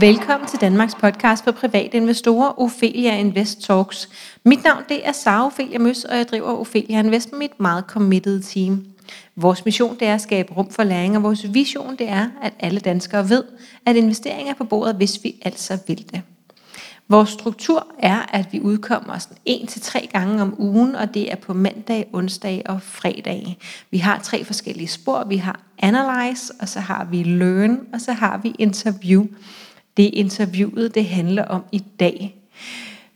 Velkommen til Danmarks podcast for private investorer, Ophelia Invest Talks. Mit navn det er Sara Ophelia Møs, og jeg driver Ophelia Invest med mit meget committed team. Vores mission det er at skabe rum for læring, og vores vision det er, at alle danskere ved, at investeringer er på bordet, hvis vi altså vil det. Vores struktur er, at vi udkommer sådan en til tre gange om ugen, og det er på mandag, onsdag og fredag. Vi har tre forskellige spor. Vi har Analyze, og så har vi Learn, og så har vi Interview. Det interviewet, det handler om i dag.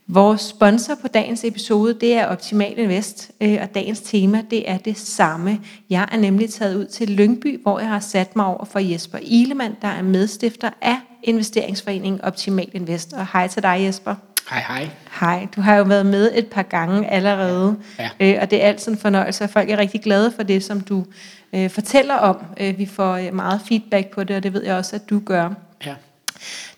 Vores sponsor på dagens episode, det er Optimal Invest, øh, og dagens tema, det er det samme. Jeg er nemlig taget ud til Lyngby, hvor jeg har sat mig over for Jesper Ilemann, der er medstifter af investeringsforeningen Optimal Invest. Og hej til dig, Jesper. Hej, hej. Hej. Du har jo været med et par gange allerede, ja. Ja. Øh, og det er altid en fornøjelse, og folk er rigtig glade for det, som du øh, fortæller om. Øh, vi får øh, meget feedback på det, og det ved jeg også, at du gør. Ja.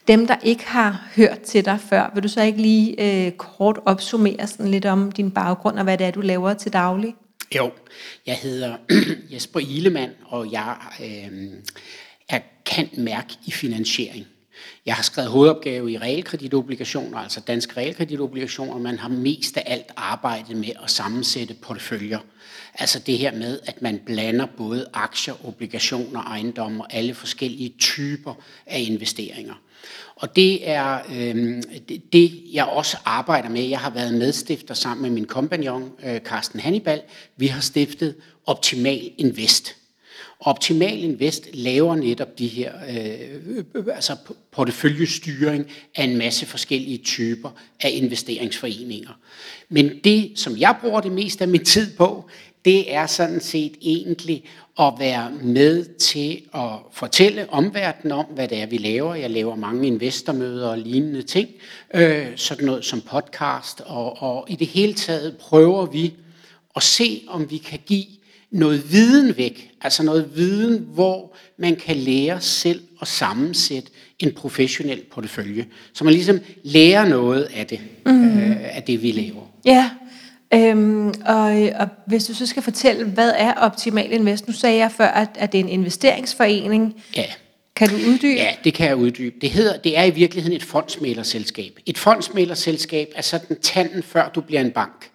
Dem, der ikke har hørt til dig før, vil du så ikke lige øh, kort opsummere sådan lidt om din baggrund og hvad det er, du laver til daglig? Jo, jeg hedder Jesper Ilemann, og jeg øh, er kendt mærk i finansiering. Jeg har skrevet hovedopgave i realkreditobligationer, altså danske realkreditobligationer. Man har mest af alt arbejdet med at sammensætte porteføljer. Altså det her med, at man blander både aktier, obligationer, ejendomme og alle forskellige typer af investeringer. Og det er øh, det, jeg også arbejder med. Jeg har været medstifter sammen med min kompagnon, øh, Carsten Hannibal. Vi har stiftet Optimal Invest. Optimal Invest laver netop de her øh, altså porteføljestyring af en masse forskellige typer af investeringsforeninger. Men det, som jeg bruger det meste af min tid på, det er sådan set egentlig at være med til at fortælle omverdenen om, hvad det er, vi laver. Jeg laver mange investormøder og lignende ting, øh, sådan noget som podcast, og, og i det hele taget prøver vi at se, om vi kan give noget viden væk, altså noget viden, hvor man kan lære selv at sammensætte en professionel portefølje, så man ligesom lærer noget af det, mm. øh, af det vi laver. Ja, Øhm, og, og hvis du så skal fortælle, hvad er Optimal Invest? Nu sagde jeg før, at, at det er en investeringsforening. Ja. Kan du uddybe? Ja, det kan jeg uddybe. Det, hedder, det er i virkeligheden et fondsmælerselskab. Et fondsmælerselskab er sådan tanden, før du bliver en bank.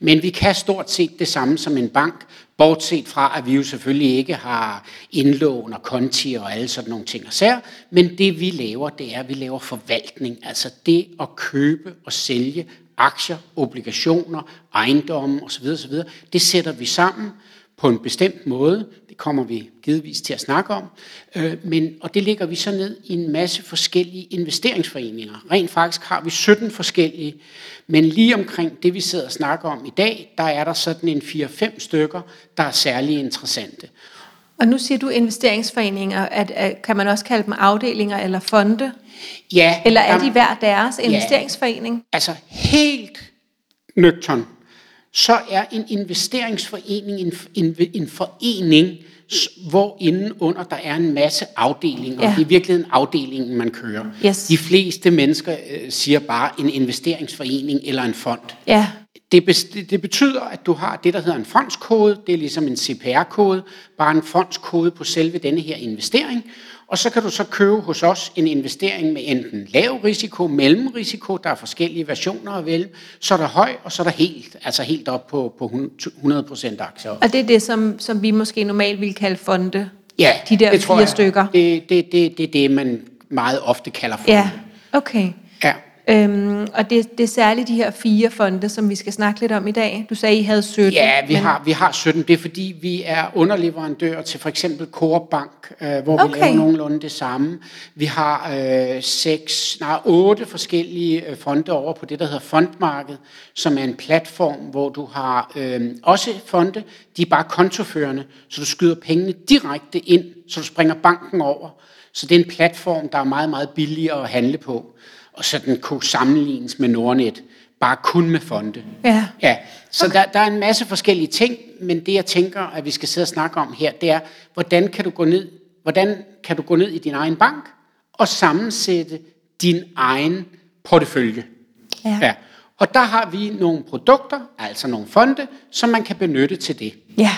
Men vi kan stort set det samme som en bank, bortset fra, at vi jo selvfølgelig ikke har indlån og konti og alle sådan nogle ting og sær. Men det vi laver, det er, at vi laver forvaltning. Altså det at købe og sælge aktier, obligationer, ejendomme osv. osv. Det sætter vi sammen på en bestemt måde. Det kommer vi givetvis til at snakke om. Øh, men, og det lægger vi så ned i en masse forskellige investeringsforeninger. Rent faktisk har vi 17 forskellige, men lige omkring det, vi sidder og snakker om i dag, der er der sådan en 4-5 stykker, der er særlig interessante. Og nu siger du investeringsforeninger, at, at kan man også kalde dem afdelinger eller fonde? Ja. Eller er de hver deres investeringsforening? Ja, altså helt nøgtern, så er en investeringsforening en, en, en forening, hvor inden under der er en masse afdelinger. Ja. Det er virkelig en afdeling, man kører. Yes. De fleste mennesker øh, siger bare en investeringsforening eller en fond. Ja. Det, det betyder, at du har det, der hedder en fondskode. Det er ligesom en CPR-kode, bare en fondskode på selve denne her investering. Og så kan du så købe hos os en investering med enten lav risiko, mellemrisiko, der er forskellige versioner af vel, så er der høj, og så er der helt, altså helt op på, på 100% aktier. Og det er det, som, som vi måske normalt vil kalde fonde? Ja, De der det fire jeg. stykker? Det, det, det, det er det, man meget ofte kalder fonde. Ja, okay. Ja. Øhm, og det, det er særligt de her fire fonde, som vi skal snakke lidt om i dag. Du sagde, I havde 17. Ja, vi, men... har, vi har 17. Det er fordi, vi er underleverandør til for eksempel Coop Bank, øh, hvor okay. vi laver nogenlunde det samme. Vi har øh, seks, nej, otte forskellige øh, fonde over på det, der hedder Fondmarked, som er en platform, hvor du har øh, også fonde. De er bare kontoførende, så du skyder pengene direkte ind, så du springer banken over. Så det er en platform, der er meget, meget billigere at handle på og så den kunne sammenlignes med Nordnet, bare kun med fonde. Ja. ja. Så okay. der, der er en masse forskellige ting, men det jeg tænker, at vi skal sidde og snakke om her, det er, hvordan kan du gå ned, hvordan kan du gå ned i din egen bank og sammensætte din egen portefølje. Ja. ja. Og der har vi nogle produkter, altså nogle fonde, som man kan benytte til det. Ja,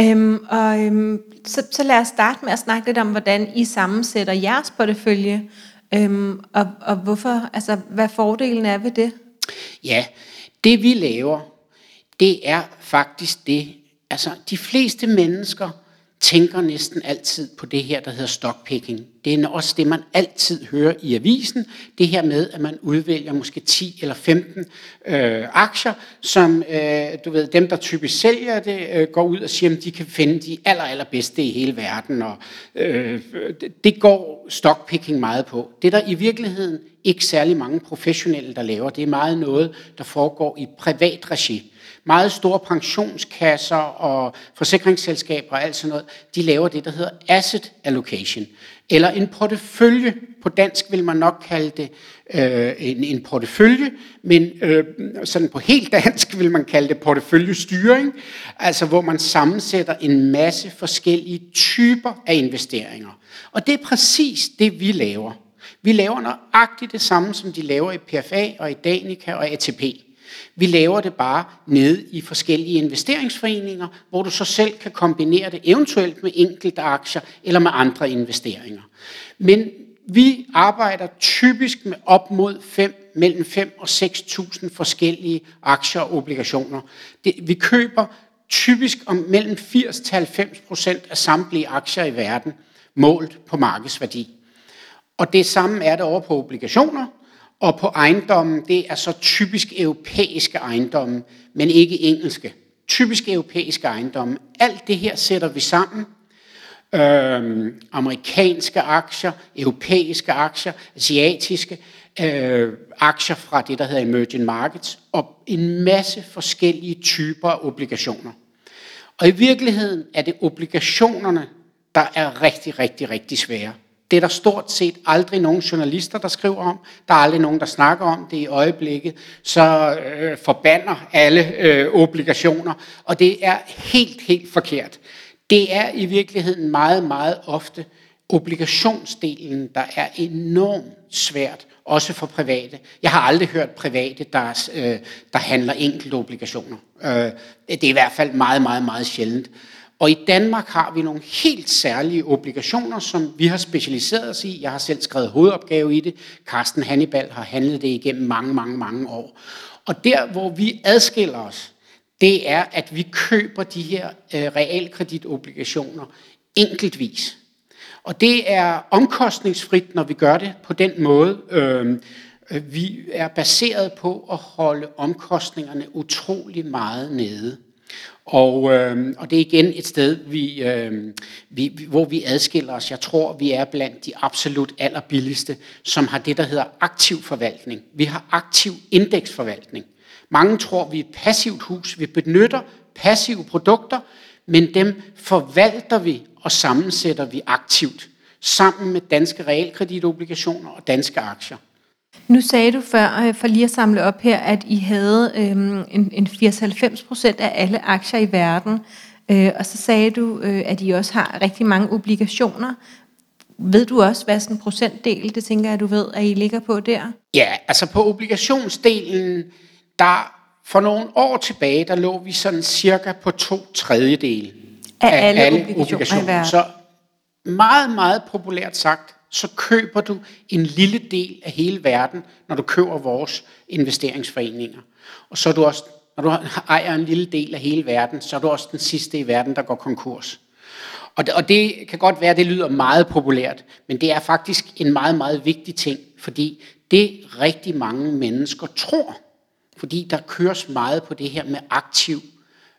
øhm, og øhm, så, så lad os starte med at snakke lidt om, hvordan I sammensætter jeres portefølje. Øhm, og, og hvorfor, altså, hvad fordelen er ved det? Ja, det vi laver, det er faktisk det, altså de fleste mennesker tænker næsten altid på det her, der hedder stockpicking. Det er også det, man altid hører i avisen. Det her med, at man udvælger måske 10 eller 15 øh, aktier, som øh, du ved, dem, der typisk sælger det, øh, går ud og siger, at de kan finde de aller, allerbedste i hele verden. Og, øh, det går stockpicking meget på. Det der i virkeligheden ikke særlig mange professionelle, der laver. Det er meget noget, der foregår i privat regi meget store pensionskasser og forsikringsselskaber og alt sådan noget, de laver det, der hedder asset allocation, eller en portefølje. På dansk vil man nok kalde det øh, en, en portefølje, men øh, sådan på helt dansk vil man kalde det porteføljestyring, altså hvor man sammensætter en masse forskellige typer af investeringer. Og det er præcis det, vi laver. Vi laver nøjagtigt det samme, som de laver i PFA og i Danica og ATP. Vi laver det bare nede i forskellige investeringsforeninger, hvor du så selv kan kombinere det eventuelt med enkelte aktier eller med andre investeringer. Men vi arbejder typisk med op mod 5, mellem 5 og 6.000 forskellige aktier og obligationer. Det, vi køber typisk om mellem 80 til 90 procent af samtlige aktier i verden, målt på markedsværdi. Og det samme er det over på obligationer, og på ejendommen, det er så typisk europæiske ejendomme, men ikke engelske. Typisk europæiske ejendomme. Alt det her sætter vi sammen. Øhm, amerikanske aktier, europæiske aktier, asiatiske øh, aktier fra det, der hedder emerging markets, og en masse forskellige typer af obligationer. Og i virkeligheden er det obligationerne, der er rigtig, rigtig, rigtig svære. Det er der stort set aldrig nogen journalister, der skriver om. Der er aldrig nogen, der snakker om det i øjeblikket. Så øh, forbander alle øh, obligationer. Og det er helt, helt forkert. Det er i virkeligheden meget, meget ofte obligationsdelen, der er enormt svært, også for private. Jeg har aldrig hørt private, der, øh, der handler enkelte obligationer. Øh, det er i hvert fald meget, meget, meget sjældent. Og i Danmark har vi nogle helt særlige obligationer, som vi har specialiseret os i. Jeg har selv skrevet hovedopgave i det. Carsten Hannibal har handlet det igennem mange, mange, mange år. Og der, hvor vi adskiller os, det er, at vi køber de her øh, realkreditobligationer enkeltvis. Og det er omkostningsfrit, når vi gør det på den måde. Øhm, øh, vi er baseret på at holde omkostningerne utrolig meget nede. Og, øh, og det er igen et sted, vi, øh, vi, hvor vi adskiller os. Jeg tror, vi er blandt de absolut allerbilligste, som har det, der hedder aktiv forvaltning. Vi har aktiv indeksforvaltning. Mange tror, vi er et passivt hus. Vi benytter passive produkter, men dem forvalter vi og sammensætter vi aktivt sammen med danske realkreditobligationer og danske aktier. Nu sagde du før, øh, for lige at samle op her, at I havde øhm, en, en 80-90 procent af alle aktier i verden. Øh, og så sagde du, øh, at I også har rigtig mange obligationer. Ved du også, hvad sådan en procentdel, det tænker jeg, du ved, at I ligger på der? Ja, altså på obligationsdelen, der for nogle år tilbage, der lå vi sådan cirka på to tredjedel af, af alle, alle obligationer, obligationer. Så meget, meget populært sagt, så køber du en lille del af hele verden, når du køber vores investeringsforeninger. Og så er du også, når du ejer en lille del af hele verden, så er du også den sidste i verden, der går konkurs. Og det, og det kan godt være, at det lyder meget populært, men det er faktisk en meget, meget vigtig ting, fordi det rigtig mange mennesker tror, fordi der køres meget på det her med aktiv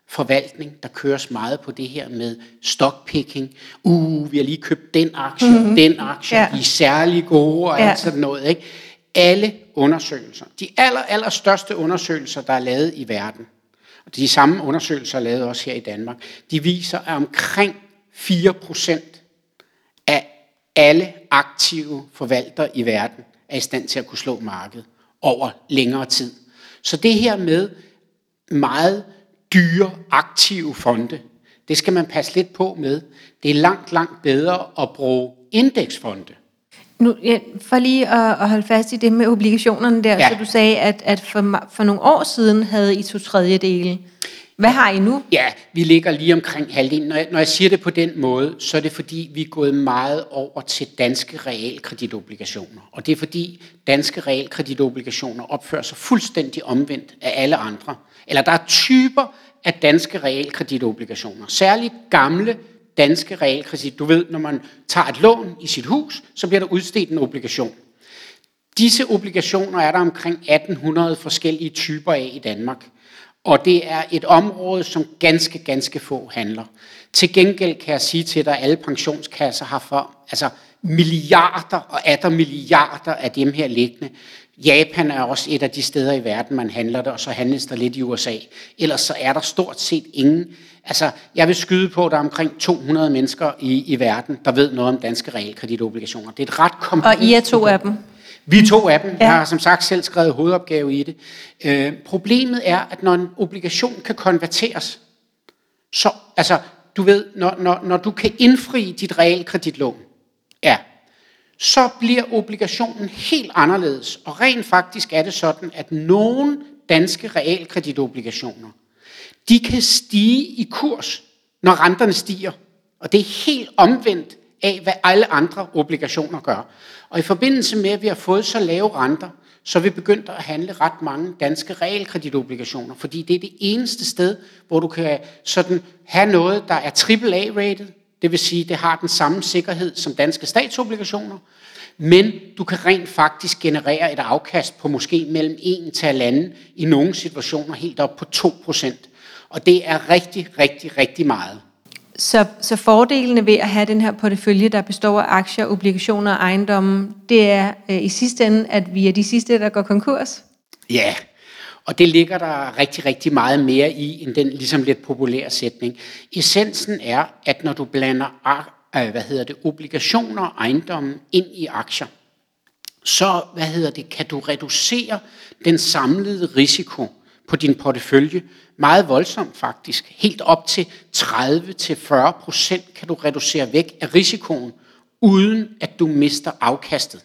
forvaltning, der køres meget på det her med stockpicking. Uh, vi har lige købt den aktie, mm-hmm. den aktie, ja. de er særlig gode og ja. alt sådan noget. Ikke? Alle undersøgelser, de aller, aller største undersøgelser, der er lavet i verden, og de samme undersøgelser er lavet også her i Danmark, de viser, at omkring 4% af alle aktive forvaltere i verden er i stand til at kunne slå markedet over længere tid. Så det her med meget dyre, aktive fonde. Det skal man passe lidt på med. Det er langt, langt bedre at bruge indeksfonde. Nu, ja, for lige at, at holde fast i det med obligationerne der, ja. så du sagde, at, at for, for nogle år siden havde I to tredjedele. Hvad har I nu? Ja, vi ligger lige omkring halvdelen. Når jeg, når jeg siger det på den måde, så er det fordi, vi er gået meget over til danske realkreditobligationer. Og det er fordi, danske realkreditobligationer opfører sig fuldstændig omvendt af alle andre. Eller der er typer af danske realkreditobligationer. Særligt gamle danske realkredit. Du ved, når man tager et lån i sit hus, så bliver der udstedt en obligation. Disse obligationer er der omkring 1800 forskellige typer af i Danmark. Og det er et område, som ganske, ganske få handler. Til gengæld kan jeg sige til dig, at alle pensionskasser har for altså milliarder og atter milliarder af dem her liggende. Japan er også et af de steder i verden, man handler det, og så handles der lidt i USA. Ellers så er der stort set ingen. Altså, jeg vil skyde på, at der er omkring 200 mennesker i, i verden, der ved noget om danske realkreditobligationer. Det er et ret komplekst... Og I er to af dem? Vi er to af dem. Ja. Jeg har som sagt selv skrevet hovedopgave i det. Øh, problemet er, at når en obligation kan konverteres, så, altså, du ved, når, når, når du kan indfri dit realkreditlån, ja, så bliver obligationen helt anderledes. Og rent faktisk er det sådan, at nogle danske realkreditobligationer, de kan stige i kurs, når renterne stiger. Og det er helt omvendt af, hvad alle andre obligationer gør. Og i forbindelse med, at vi har fået så lave renter, så er vi begyndt at handle ret mange danske realkreditobligationer, fordi det er det eneste sted, hvor du kan sådan have noget, der er AAA-rated, det vil sige, det har den samme sikkerhed som danske statsobligationer, men du kan rent faktisk generere et afkast på måske mellem 1 til halvanden, i nogle situationer helt op på 2%. Og det er rigtig, rigtig, rigtig meget. Så, så fordelene ved at have den her portefølje, der består af aktier, obligationer og ejendomme, det er øh, i sidste ende, at vi er de sidste, der går konkurs? Ja, og det ligger der rigtig, rigtig meget mere i, end den ligesom lidt populære sætning. Essensen er, at når du blander øh, hvad hedder det, obligationer og ejendomme ind i aktier, så hvad hedder det, kan du reducere den samlede risiko på din portefølje meget voldsomt faktisk. Helt op til 30-40 procent kan du reducere væk af risikoen, uden at du mister afkastet.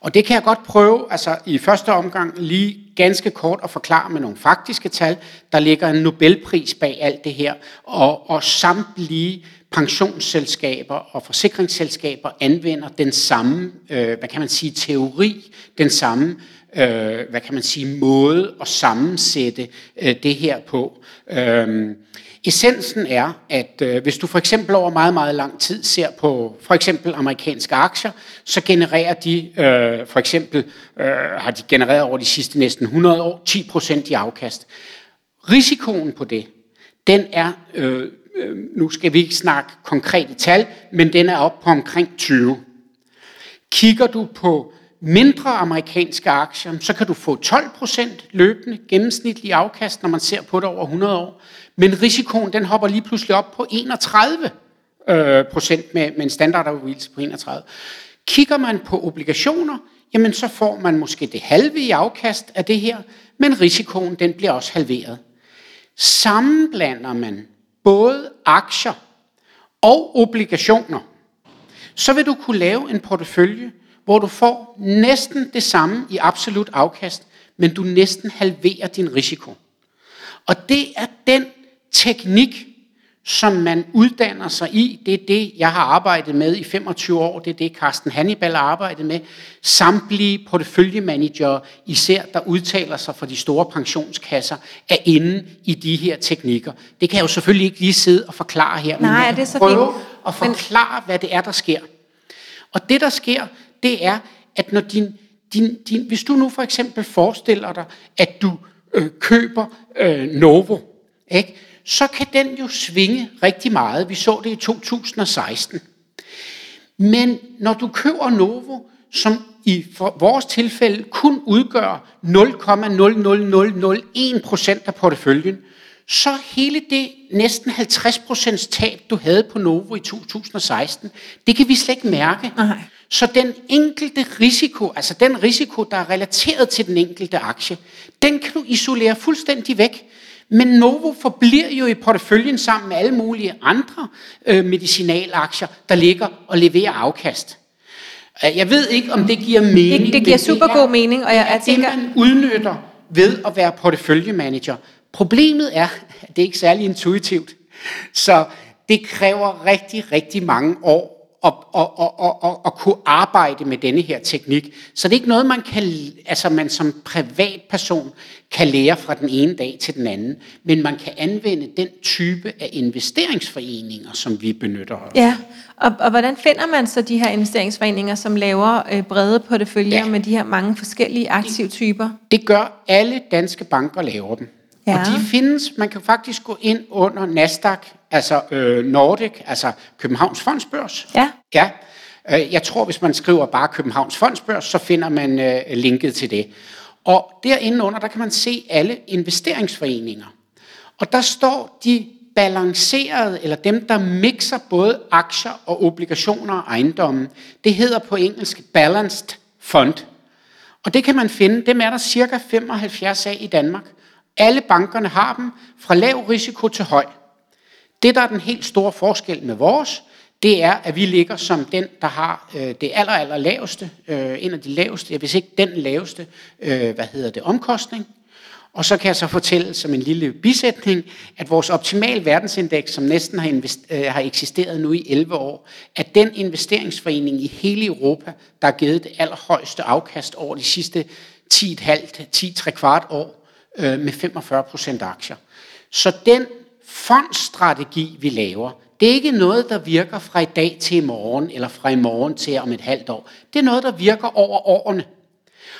Og det kan jeg godt prøve altså i første omgang lige ganske kort at forklare med nogle faktiske tal. Der ligger en Nobelpris bag alt det her, og, og samtlige pensionsselskaber og forsikringsselskaber anvender den samme, øh, hvad kan man sige, teori, den samme øh, hvad kan man sige, måde at sammensætte øh, det her på. Øh, essensen er, at øh, hvis du for eksempel over meget, meget lang tid ser på for eksempel amerikanske aktier, så genererer de, øh, for eksempel øh, har de genereret over de sidste næsten 100 år 10% i afkast. Risikoen på det, den er, øh, øh nu skal vi ikke snakke konkrete tal, men den er op på omkring 20. Kigger du på mindre amerikanske aktier, så kan du få 12% løbende gennemsnitlig afkast, når man ser på det over 100 år. Men risikoen den hopper lige pludselig op på 31 øh, procent med, med en standardafvielse på 31. Kigger man på obligationer, jamen så får man måske det halve i afkast af det her, men risikoen den bliver også halveret. Sammenblander man både aktier og obligationer, så vil du kunne lave en portefølje, hvor du får næsten det samme i absolut afkast, men du næsten halverer din risiko. Og det er den teknik, som man uddanner sig i. Det er det, jeg har arbejdet med i 25 år. Det er det, Carsten Hannibal har arbejdet med. Samtlige porteføljemanager, især der udtaler sig for de store pensionskasser, er inde i de her teknikker. Det kan jeg jo selvfølgelig ikke lige sidde og forklare her, Nej, men jeg det er så prøve at forklare, hvad det er, der sker. Og det, der sker, det er, at når din, din, din, hvis du nu for eksempel forestiller dig, at du øh, køber øh, Novo, ikke? så kan den jo svinge rigtig meget. Vi så det i 2016. Men når du køber Novo, som i vores tilfælde kun udgør 0,00001 procent af porteføljen, så hele det næsten 50% tab, du havde på Novo i 2016, det kan vi slet ikke mærke. Nej. Så den enkelte risiko, altså den risiko, der er relateret til den enkelte aktie, den kan du isolere fuldstændig væk. Men Novo forbliver jo i porteføljen sammen med alle mulige andre øh, medicinalaktier, der ligger og leverer afkast. Øh, Jeg ved ikke, om det giver mening. Det, det giver super er- god mening, og jeg, jeg tænker... det, man udnytter ved at være porteføljemanager. Problemet er, at det er ikke særlig intuitivt. Så det kræver rigtig, rigtig mange år at, at, at, at, at, at kunne arbejde med denne her teknik. Så det er ikke noget, man, kan, altså man som privatperson kan lære fra den ene dag til den anden. Men man kan anvende den type af investeringsforeninger, som vi benytter os. Ja, og, og hvordan finder man så de her investeringsforeninger, som laver øh, brede porteføljer Ja. med de her mange forskellige aktivtyper? Det gør alle danske banker laver dem. Ja. Og de findes, man kan faktisk gå ind under Nasdaq, altså øh, Nordic, altså Københavns Fondsbørs. Ja. Ja. Øh, Jeg tror, hvis man skriver bare Københavns Fondsbørs, så finder man øh, linket til det. Og derinde under, der kan man se alle investeringsforeninger. Og der står de balancerede, eller dem, der mixer både aktier og obligationer og ejendomme. Det hedder på engelsk Balanced Fund. Og det kan man finde, dem er der cirka 75 af i Danmark. Alle bankerne har dem, fra lav risiko til høj. Det, der er den helt store forskel med vores, det er, at vi ligger som den, der har øh, det aller, aller laveste, øh, en af de laveste, hvis ikke den laveste, øh, hvad hedder det, omkostning. Og så kan jeg så fortælle som en lille bisætning, at vores optimal verdensindeks, som næsten har, invest- øh, har eksisteret nu i 11 år, er den investeringsforening i hele Europa, der har givet det allerhøjeste afkast over de sidste 10,5-10 kvart år øh, med 45 procent aktier. Så den fondstrategi, vi laver, det er ikke noget, der virker fra i dag til i morgen, eller fra i morgen til om et halvt år. Det er noget, der virker over årene.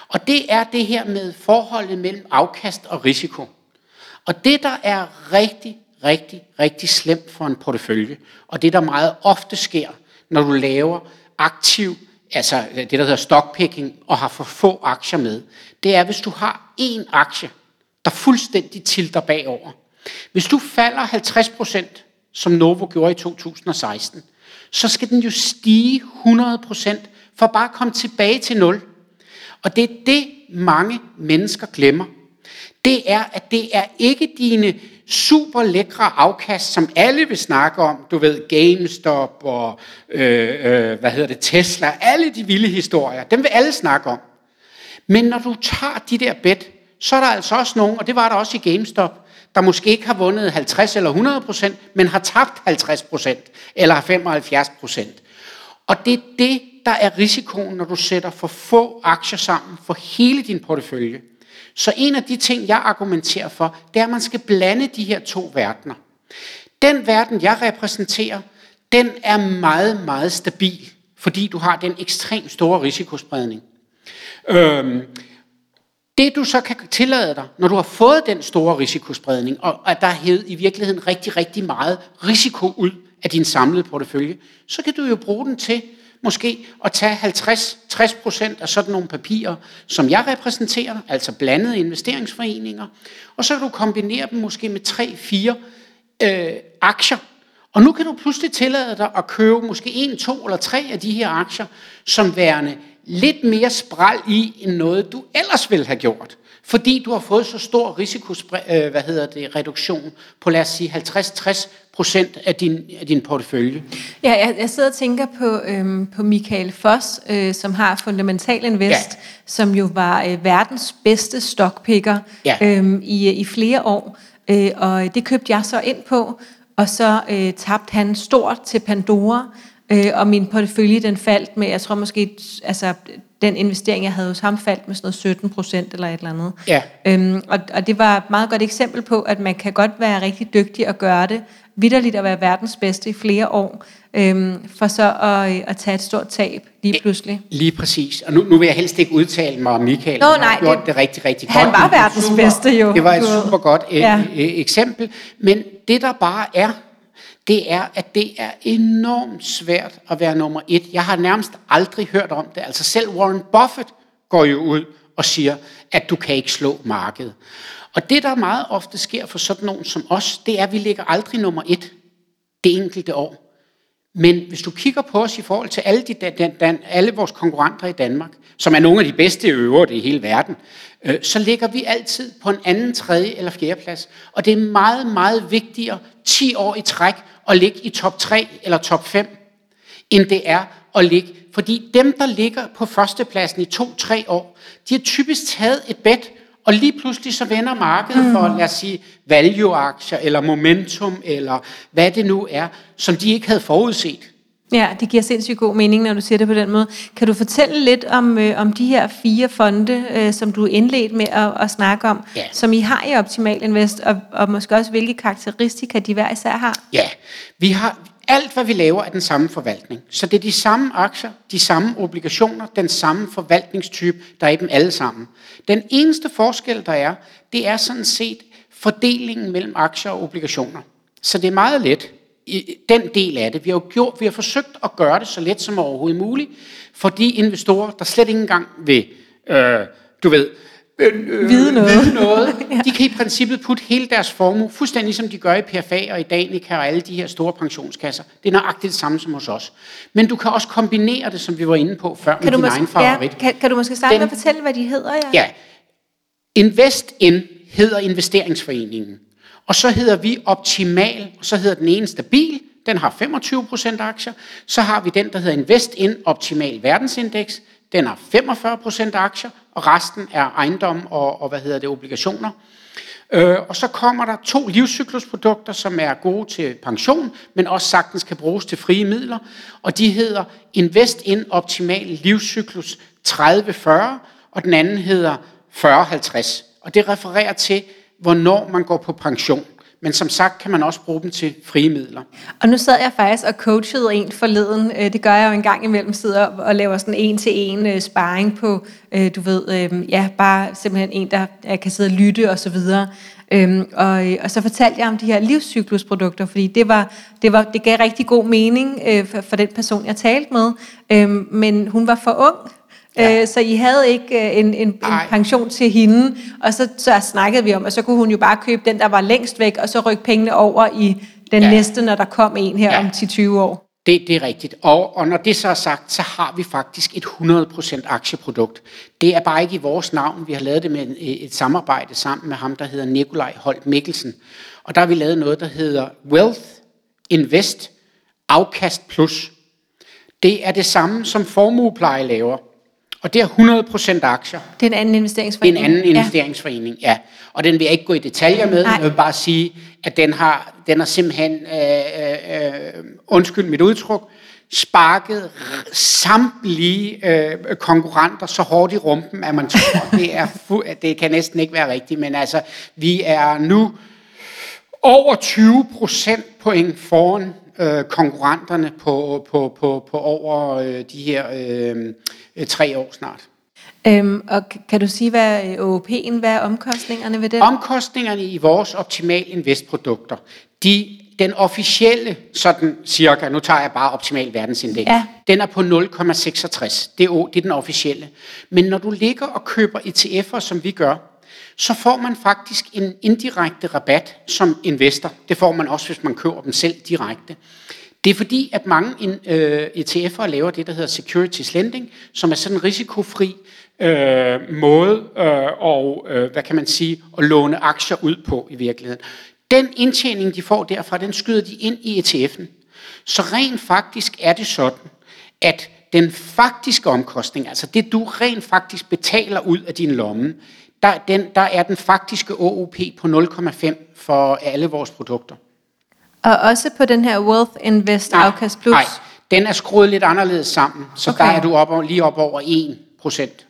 Og det er det her med forholdet mellem afkast og risiko. Og det, der er rigtig, rigtig, rigtig slemt for en portefølje, og det, der meget ofte sker, når du laver aktiv, altså øh, det, der hedder stockpicking, og har for få aktier med, det er, hvis du har én aktie, der fuldstændig tilter bagover. Hvis du falder 50 procent, som Novo gjorde i 2016, så skal den jo stige 100 procent for bare at komme tilbage til nul. Og det er det, mange mennesker glemmer. Det er, at det er ikke dine super lækre afkast, som alle vil snakke om. Du ved, GameStop og øh, øh, hvad hedder det, Tesla. Alle de vilde historier. Dem vil alle snakke om. Men når du tager de der bet, så er der altså også nogen, og det var der også i GameStop, der måske ikke har vundet 50 eller 100 procent, men har tabt 50 procent eller 75 procent. Og det er det, der er risikoen, når du sætter for få aktier sammen for hele din portefølje. Så en af de ting, jeg argumenterer for, det er, at man skal blande de her to verdener. Den verden, jeg repræsenterer, den er meget, meget stabil, fordi du har den ekstremt store risikospredning. Øhm, det du så kan tillade dig, når du har fået den store risikospredning, og at der er hævet i virkeligheden rigtig, rigtig meget risiko ud af din samlede portefølje, så kan du jo bruge den til måske at tage 50-60 procent af sådan nogle papirer, som jeg repræsenterer, altså blandede investeringsforeninger, og så kan du kombinere dem måske med 3-4 øh, aktier, og nu kan du pludselig tillade dig at købe måske en, to eller tre af de her aktier, som værende lidt mere spral i, end noget du ellers ville have gjort. Fordi du har fået så stor risiko, øh, hvad hedder det, reduktion på lad os sige 50-60 procent af din, af din portefølje. Ja, jeg, jeg sidder og tænker på, øhm, på Michael Foss, øh, som har Fundamental Invest, Ja. som jo var øh, verdens bedste stockpicker Ja. øhm, i, i flere år. Øh, og det købte jeg så ind på, og så øh, tabte han stort til Pandora, øh, og min portefølje den faldt med, jeg tror måske, altså den investering, jeg havde hos ham, faldt med sådan noget 17 procent eller et eller andet. Ja. Øhm, og, og det var et meget godt eksempel på, at man kan godt være rigtig dygtig og gøre det, vidderligt at være verdens bedste i flere år, øhm, for så at, øh, at tage et stort tab lige pludselig. Lige præcis. Og nu, nu vil jeg helst ikke udtale mig om Michael. Nå, Han nej, gjort det- det, rigtig, rigtig han godt. var Det er verdens super, bedste jo. Det var et super godt øh, Ja. øh, eksempel. Men det der bare er, det er, at det er enormt svært at være nummer et. Jeg har nærmest aldrig hørt om det. Altså selv Warren Buffett går jo ud og siger, at du kan ikke slå markedet. Og det, der meget ofte sker for sådan nogen som os, det er, at vi ligger aldrig nummer et det enkelte år. Men hvis du kigger på os i forhold til alle, de, dan, dan, alle vores konkurrenter i Danmark, som er nogle af de bedste øvere i hele verden, øh, så ligger vi altid på en anden, tredje eller fjerde plads. Og det er meget, meget vigtigere 10 år i træk at ligge i top 3 eller top 5, end det er at ligge Fordi dem, der ligger på førstepladsen i to-tre år, de har typisk taget et bet, og lige pludselig så vender markedet mm. for, lad os sige, value-aktier, eller momentum, eller hvad det nu er, som de ikke havde forudset. Ja, det giver sindssygt god mening, når du siger det på den måde. Kan du fortælle lidt om, øh, om de her fire fonde, øh, som du indledt med at, at snakke om, ja. som I har i Optimal Invest, og, og måske også hvilke karakteristika de hver især har? Ja, vi har alt, hvad vi laver, er den samme forvaltning. Så det er de samme aktier, de samme obligationer, den samme forvaltningstype, der er i dem alle sammen. Den eneste forskel, der er, det er sådan set fordelingen mellem aktier og obligationer. Så det er meget let i den del af det. Vi har, gjort, vi har forsøgt at gøre det så let som overhovedet muligt, for de investorer, der slet ikke engang vil, øh, du ved, øh, vide noget, vide noget. ja. de kan i princippet putte hele deres formue, fuldstændig som de gør i PFA og i Danica og alle de her store pensionskasser. Det er nøjagtigt det samme som hos os. Men du kan også kombinere det, som vi var inde på før, kan med din måske, egen favorit. Ja, kan, kan du måske starte Den, med at fortælle, hvad de hedder? Ja, ja. Invest In hedder investeringsforeningen. Og så hedder vi Optimal, og så hedder den ene Stabil, den har 25% aktier. Så har vi den, der hedder Invest In Optimal Verdensindeks, den har 45% aktier, og resten er ejendom og, og hvad hedder det, obligationer. Øh, og så kommer der to livscyklusprodukter, som er gode til pension, men også sagtens kan bruges til frie midler. Og de hedder Invest In Optimal Livscyklus 30-40, og den anden hedder 40-50. Og det refererer til, hvornår man går på pension. Men som sagt kan man også bruge dem til frie midler. Og nu sad jeg faktisk og coachede en forleden. Øh, det gør jeg jo en gang imellem, sidder og laver sådan en til en øh, sparring på, øh, du ved, ja, bare simpelthen en, der kan sidde og lytte og så videre. Øhm, og, og så fortalte jeg om de her livscyklusprodukter, fordi det, var, det, var, det gav rigtig god mening øh, for, for den person, jeg talte med. Øhm, men hun var for ung Ja. Øh, så I havde ikke øh, en, en, en pension til hende, og så, så snakkede vi om, at så kunne hun jo bare købe den, der var længst væk, og så rykke pengene over i den ja. næste, når der kom en her ja. om 10-20 år. Det, det er rigtigt. Og, og når det så er sagt, så har vi faktisk et 100% aktieprodukt. Det er bare ikke i vores navn. Vi har lavet det med et, et samarbejde sammen med ham, der hedder Nikolaj Holt Mikkelsen. Og der har vi lavet noget, der hedder Wealth Invest Afkast Plus. Det er det samme, som formuepleje laver. Og det er 100% aktier. Det er en anden investeringsforening. Det er en anden investeringsforening, ja. ja. Og den vil jeg ikke gå i detaljer med. Nej. Jeg vil bare sige, at den har, den har simpelthen, øh, øh, undskyld mit udtryk, sparket samtlige øh, konkurrenter så hårdt i rumpen, at man tror, det, er fu- det kan næsten ikke være rigtigt. Men altså, vi er nu over 20 procent point foran øh, konkurrenterne på, på, på, på over øh, de her øh, øh, tre år snart. Øhm, og kan du sige, hvad OOP'en, hvad er omkostningerne ved det? Omkostningerne i vores optimal investprodukter, de, den officielle, sådan cirka, nu tager jeg bare optimal verdensindeks, ja. den er på 0,66. Det er, det er den officielle. Men når du ligger og køber ETF'er, som vi gør, så får man faktisk en indirekte rabat som investor. Det får man også, hvis man køber dem selv direkte. Det er fordi, at mange øh, ETF'er laver det, der hedder securities lending, som er sådan en risikofri øh, måde øh, og, øh, hvad kan man sige, at låne aktier ud på i virkeligheden. Den indtjening, de får derfra, den skyder de ind i ETF'en. Så rent faktisk er det sådan, at den faktiske omkostning, altså det du rent faktisk betaler ud af din lomme, der, den, der er den faktiske OOP på 0,5 for alle vores produkter. Og også på den her Wealth Invest nej, Afkast Plus? Nej, den er skruet lidt anderledes sammen, så okay. der er du op, lige op over 1 procent.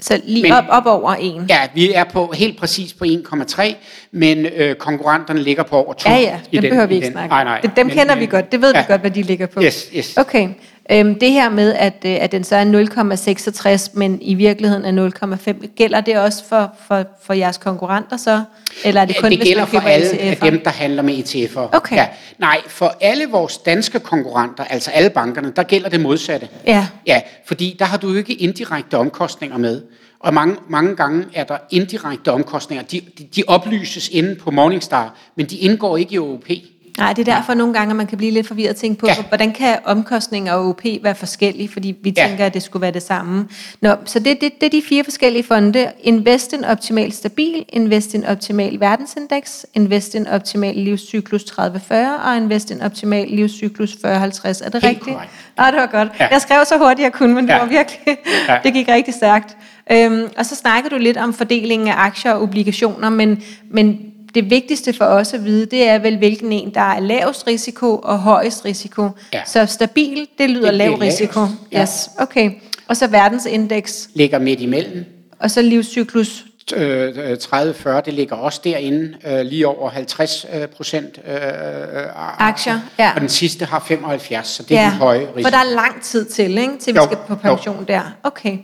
Så lige men, op, op over 1? Ja, vi er på helt præcis på 1,3, men øh, konkurrenterne ligger på over 2. Ja, ja, dem behøver vi ikke snakke Nej, nej. Dem men, kender vi godt, det ved ja. vi godt, hvad de ligger på. Yes, yes. Okay, Øhm, det her med, at, øh, at den så er 0,66, men i virkeligheden er 0,5, gælder det også for, for, for jeres konkurrenter så? Eller er det kun, det hvis gælder for alle ETF'er? dem, der handler med ETF'er. Okay. Ja. Nej, for alle vores danske konkurrenter, altså alle bankerne, der gælder det modsatte. Ja. Ja, fordi der har du ikke indirekte omkostninger med. Og mange, mange gange er der indirekte omkostninger. De, de, de oplyses inde på Morningstar, men de indgår ikke i OOP. Nej, det er derfor nogle gange, at man kan blive lidt forvirret og tænke på, Ja. hvordan kan omkostninger og OP være forskellige, fordi vi Ja. tænker, at det skulle være det samme. Nå, så det, det, det er de fire forskellige fonde. Invest in Optimal Stabil, Invest in Optimal Verdensindeks, Invest in Optimal Livscyklus 3040 og Invest in Optimal Livscyklus 4050. Er det Helt rigtigt? korrekt. Nej, det var godt. Ja. Jeg skrev så hurtigt, jeg kunne, men det Ja. var virkelig, Ja. det gik rigtig stærkt. Øhm, og så snakker du lidt om fordelingen af aktier og obligationer, men, men det vigtigste for os at vide, det er vel, hvilken en, der er lavest risiko og højest risiko. Ja. Så stabil, det lyder Det- det lav risiko. lavest, ja. Yes, okay. Og så verdensindeks, Ligger midt imellem. og så livscyklus. Øh, øh, 30-40, det ligger også derinde, øh, lige over 50 øh, procent øh, øh, Aktier, ja. Og den sidste har 75, så det er den høje risiko. for der er lang tid til, ikke? til vi Jo, skal på jo. pension der. Okay.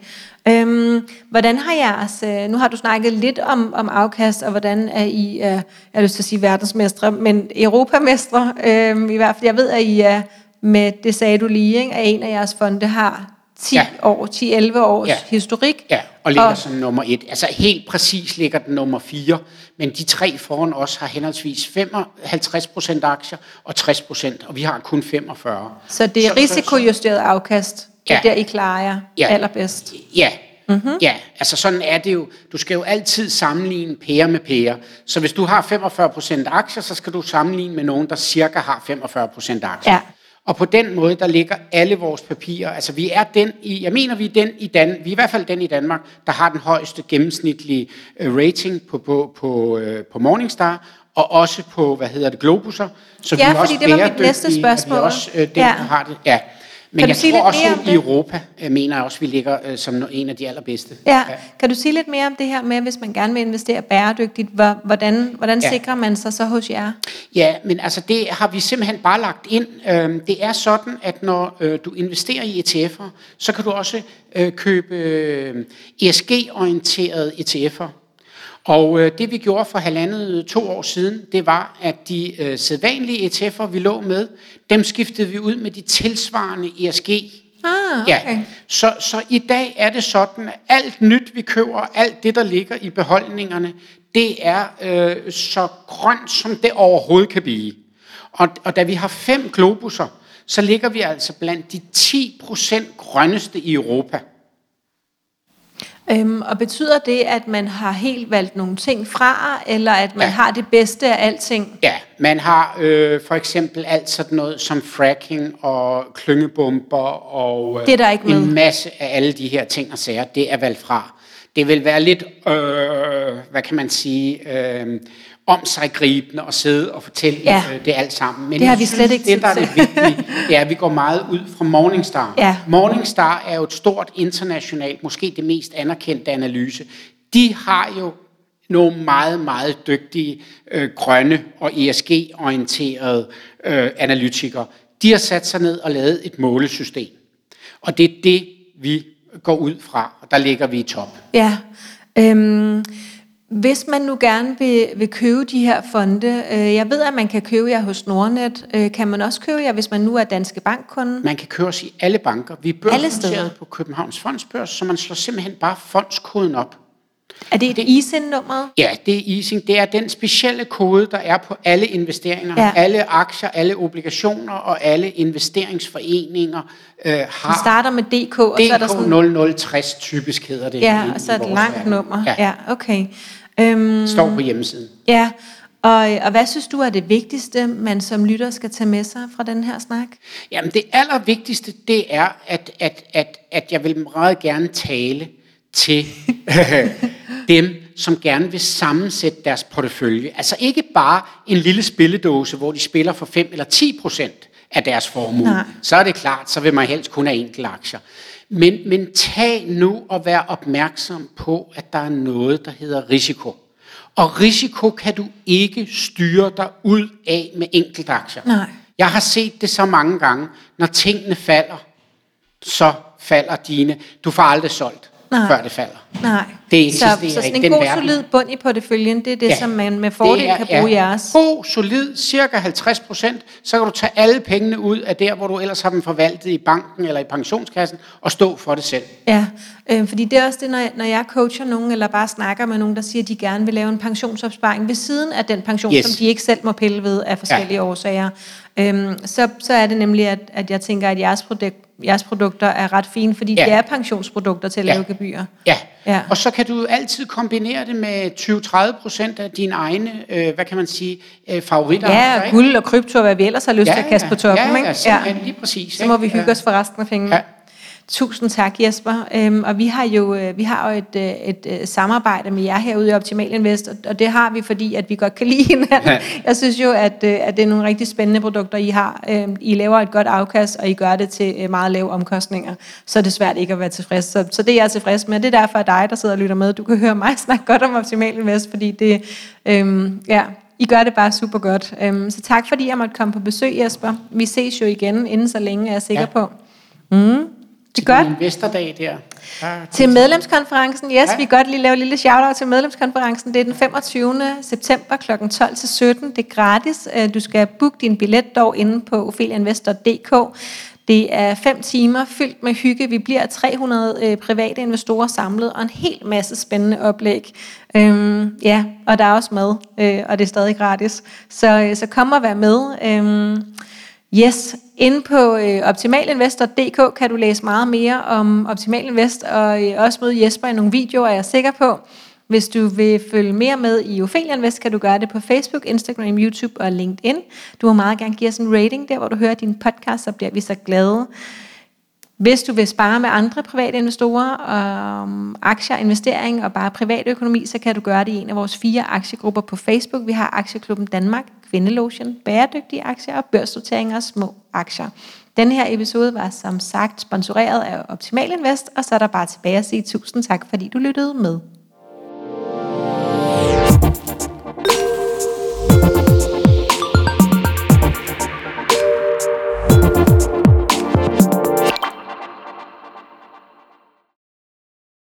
Øhm, hvordan har jeres, øh, nu har du snakket lidt om, om afkast, og hvordan er I, øh, jeg har lyst til at sige verdensmestre, men europamestre, øh, i hvert fald, jeg ved, at I er med, det sagde du lige, ikke? at en af jeres fonde har 10 Ja. år, 10-11 års Ja. historik. Ja, og ligger Og- som nummer et. Altså helt præcis ligger den nummer fire, men de tre foran os har henholdsvis 55 procent aktier og 60 procent, og vi har kun 45. Så det er risikojusteret afkast, det er Ja. der, I klarer jer Ja. allerbedst. Ja, Mhm. mm-hmm. ja, altså sådan er det jo. Du skal jo altid sammenligne pære med pære. Så hvis du har 45 procent aktier, så skal du sammenligne med nogen, der cirka har 45 procent aktier. Ja. Og på den måde, der ligger alle vores papirer, altså vi er den i, jeg mener vi er den i Dan, vi er i hvert fald den i Danmark, der har den højeste gennemsnitlige øh, rating på, på, på, øh, på Morningstar, og også på, hvad hedder det, Globuser. Så Ja, vi er fordi også det var mit næste bæredygtige, og Vi spørgsmål. er også øh, den, Ja. der har det. Ja. Men Kan du jeg sige tror lidt også, mere om i? Europa øh, mener jeg også, vi ligger øh, som en af de allerbedste. Ja. Kan du sige lidt mere om det her med, hvis man gerne vil investere bæredygtigt, hvor- hvordan, hvordan Ja. sikrer man sig så hos jer? Ja, men altså det har vi simpelthen bare lagt ind. Øhm, Det er sådan, at når øh, du investerer i ETF'er, så kan du også øh, købe øh, ESG-orienterede ETF'er. Og øh, det vi gjorde for halvandet to år siden, det var, at de øh, sædvanlige ETF'er, vi lå med, dem skiftede vi ud med de tilsvarende ESG Ah, okay. Ja, så, så i dag er det sådan, at alt nyt, vi køber, alt det, der ligger i beholdningerne, det er øh, så grønt, som det overhovedet kan blive. Og, og da vi har fem globuser, så ligger vi altså blandt de 10 procent grønneste i Europa. Øhm, og betyder det, at man har helt valgt nogle ting fra, eller at man Ja. har det bedste af alting? Ja, man har øh, for eksempel alt sådan noget som fracking og klyngebomber og øh, Det er der ikke med. en masse af alle de her ting og sager, det er valgt fra. Det vil være lidt, øh, hvad kan man sige, øh, om sig gribende at sidde og fortælle Ja. øh, det alt sammen. Men Det har vi slet ikke det, der er det vigtige, det er, at vi går meget ud fra Morningstar. Ja. Morningstar er jo et stort internationalt, måske det mest anerkendte analyse. De har jo nogle meget, meget dygtige øh, grønne og ESG-orienterede øh, analytikere. De har sat sig ned og lavet et målesystem. Og det er det, vi går ud fra, og der ligger vi i top. Ja. Øhm, hvis man nu gerne vil, vil købe de her fonde, øh, jeg ved, at man kan købe jer hos Nordnet. Øh, kan man også købe jer, hvis man nu er Danske Bankkunde? Man kan købe os i alle banker. Vi er børsnoteret på Københavns Fondsbørs, så man slår simpelthen bare fondskoden op. Er det et ISIN-nummer? Ja, det er easing. Det er den specielle kode, der er på alle investeringer. Ja. Alle aktier, alle obligationer og alle investeringsforeninger øh, Det har starter med DK, og så er der sådan... DK 0060 typisk hedder det. Ja, og så i et vores langt verden. nummer. Ja, Ja, okay. Øhm, står på hjemmesiden. ja, og, og hvad synes du er det vigtigste, man som lytter skal tage med sig fra den her snak? Jamen det allervigtigste, det er, at, at, at, at jeg vil meget gerne tale til dem, som gerne vil sammensætte deres portefølje. Altså ikke bare en lille spilledåse, hvor de spiller for 5 eller 10 procent af deres formue. Nej. Så er det klart, så vil man helst kun have enkelte aktier. Men, men tag nu og vær opmærksom på, at der er noget, der hedder risiko. Og risiko kan du ikke styre dig ud af med enkelte aktier. Nej. Jeg har set det så mange gange, når tingene falder, så falder dine. Du får aldrig solgt. Nej. før det falder. Nej. Det så, så sådan en god, verden. solid bund i porteføljen, det er det, ja. som man med fordel er, kan bruge ja. jeres. God, solid, cirka 50 procent, så kan du tage alle pengene ud af der, hvor du ellers har dem forvaltet i banken eller i pensionskassen, og stå for det selv. Ja, øh, fordi det er også det, når jeg, når jeg coacher nogen, eller bare snakker med nogen, der siger, at de gerne vil lave en pensionsopsparing ved siden af den pension, yes. som de ikke selv må pille ved af forskellige ja. årsager. Øhm, så, så er det nemlig, at, at jeg tænker, at jeres produkt jeres produkter er ret fine, fordi ja. det er pensionsprodukter til at ja. lave gebyrer. Ja. ja, og så kan du altid kombinere det med 20-30 procent af dine egne, øh, hvad kan man sige, øh, favoritter. Ja, guld og krypto, hvad vi ellers har lyst ja, til at kaste på toppen. Ja, ikke? ja, ja. lige præcis. Så må vi hygge ja. os for resten af pengene. Ja. Tusind tak, Jesper. Øhm, og vi har jo, øh, vi har jo et, øh, et, et øh, samarbejde med jer herude i Optimal Invest, og det har vi, fordi at vi godt kan lide hinanden. Ja. Jeg synes jo, at, at det er nogle rigtig spændende produkter, I har. Øhm, I laver et godt afkast, og I gør det til meget lave omkostninger. Så er det svært ikke at være tilfreds. Så, så det er jeg tilfreds med. Det er derfor, at dig, der sidder og lytter med, du kan høre mig snakke godt om Optimal Invest, fordi det, øhm, ja, i gør det bare super godt. Øhm, så tak, fordi jeg måtte komme på besøg, Jesper. Vi ses jo igen inden så længe, er jeg sikker ja. på. Mm. Det er godt. Investordag der. der til medlemskonferencen, yes, ja. vi kan godt lige lave et lille shout-out til medlemskonferencen. Det er den 25. september kl. 12 til 17. Det er gratis. Øh, du skal booke din billet dog inde på opheliainvestor.dk. Det er fem timer fyldt med hygge. Vi bliver 300 øh, private investorer samlet, og en hel masse spændende oplæg. Øhm, ja, og der er også mad, øh, og det er stadig gratis. Så, øh, så kom og vær med. Øhm, Yes, inde på øh, optimalinvestor.dk kan du læse meget mere om Optimal Invest, og øh, også møde Jesper i nogle videoer, er jeg sikker på. Hvis du vil følge mere med i Ophelia Invest, kan du gøre det på Facebook, Instagram, YouTube og LinkedIn. Du må meget gerne give os en rating der, hvor du hører din podcast, så bliver vi så glade. Hvis du vil spare med andre private investorer om aktier, investering og bare privatøkonomi, så kan du gøre det i en af vores fire aktiegrupper på Facebook. Vi har Aktieklubben Danmark, Kvindelotion, Bæredygtige Aktier og Børsnoteringer af små aktier. Den her episode var som sagt sponsoreret af Optimal Invest, og så er der bare tilbage at sige tusind tak, fordi du lyttede med.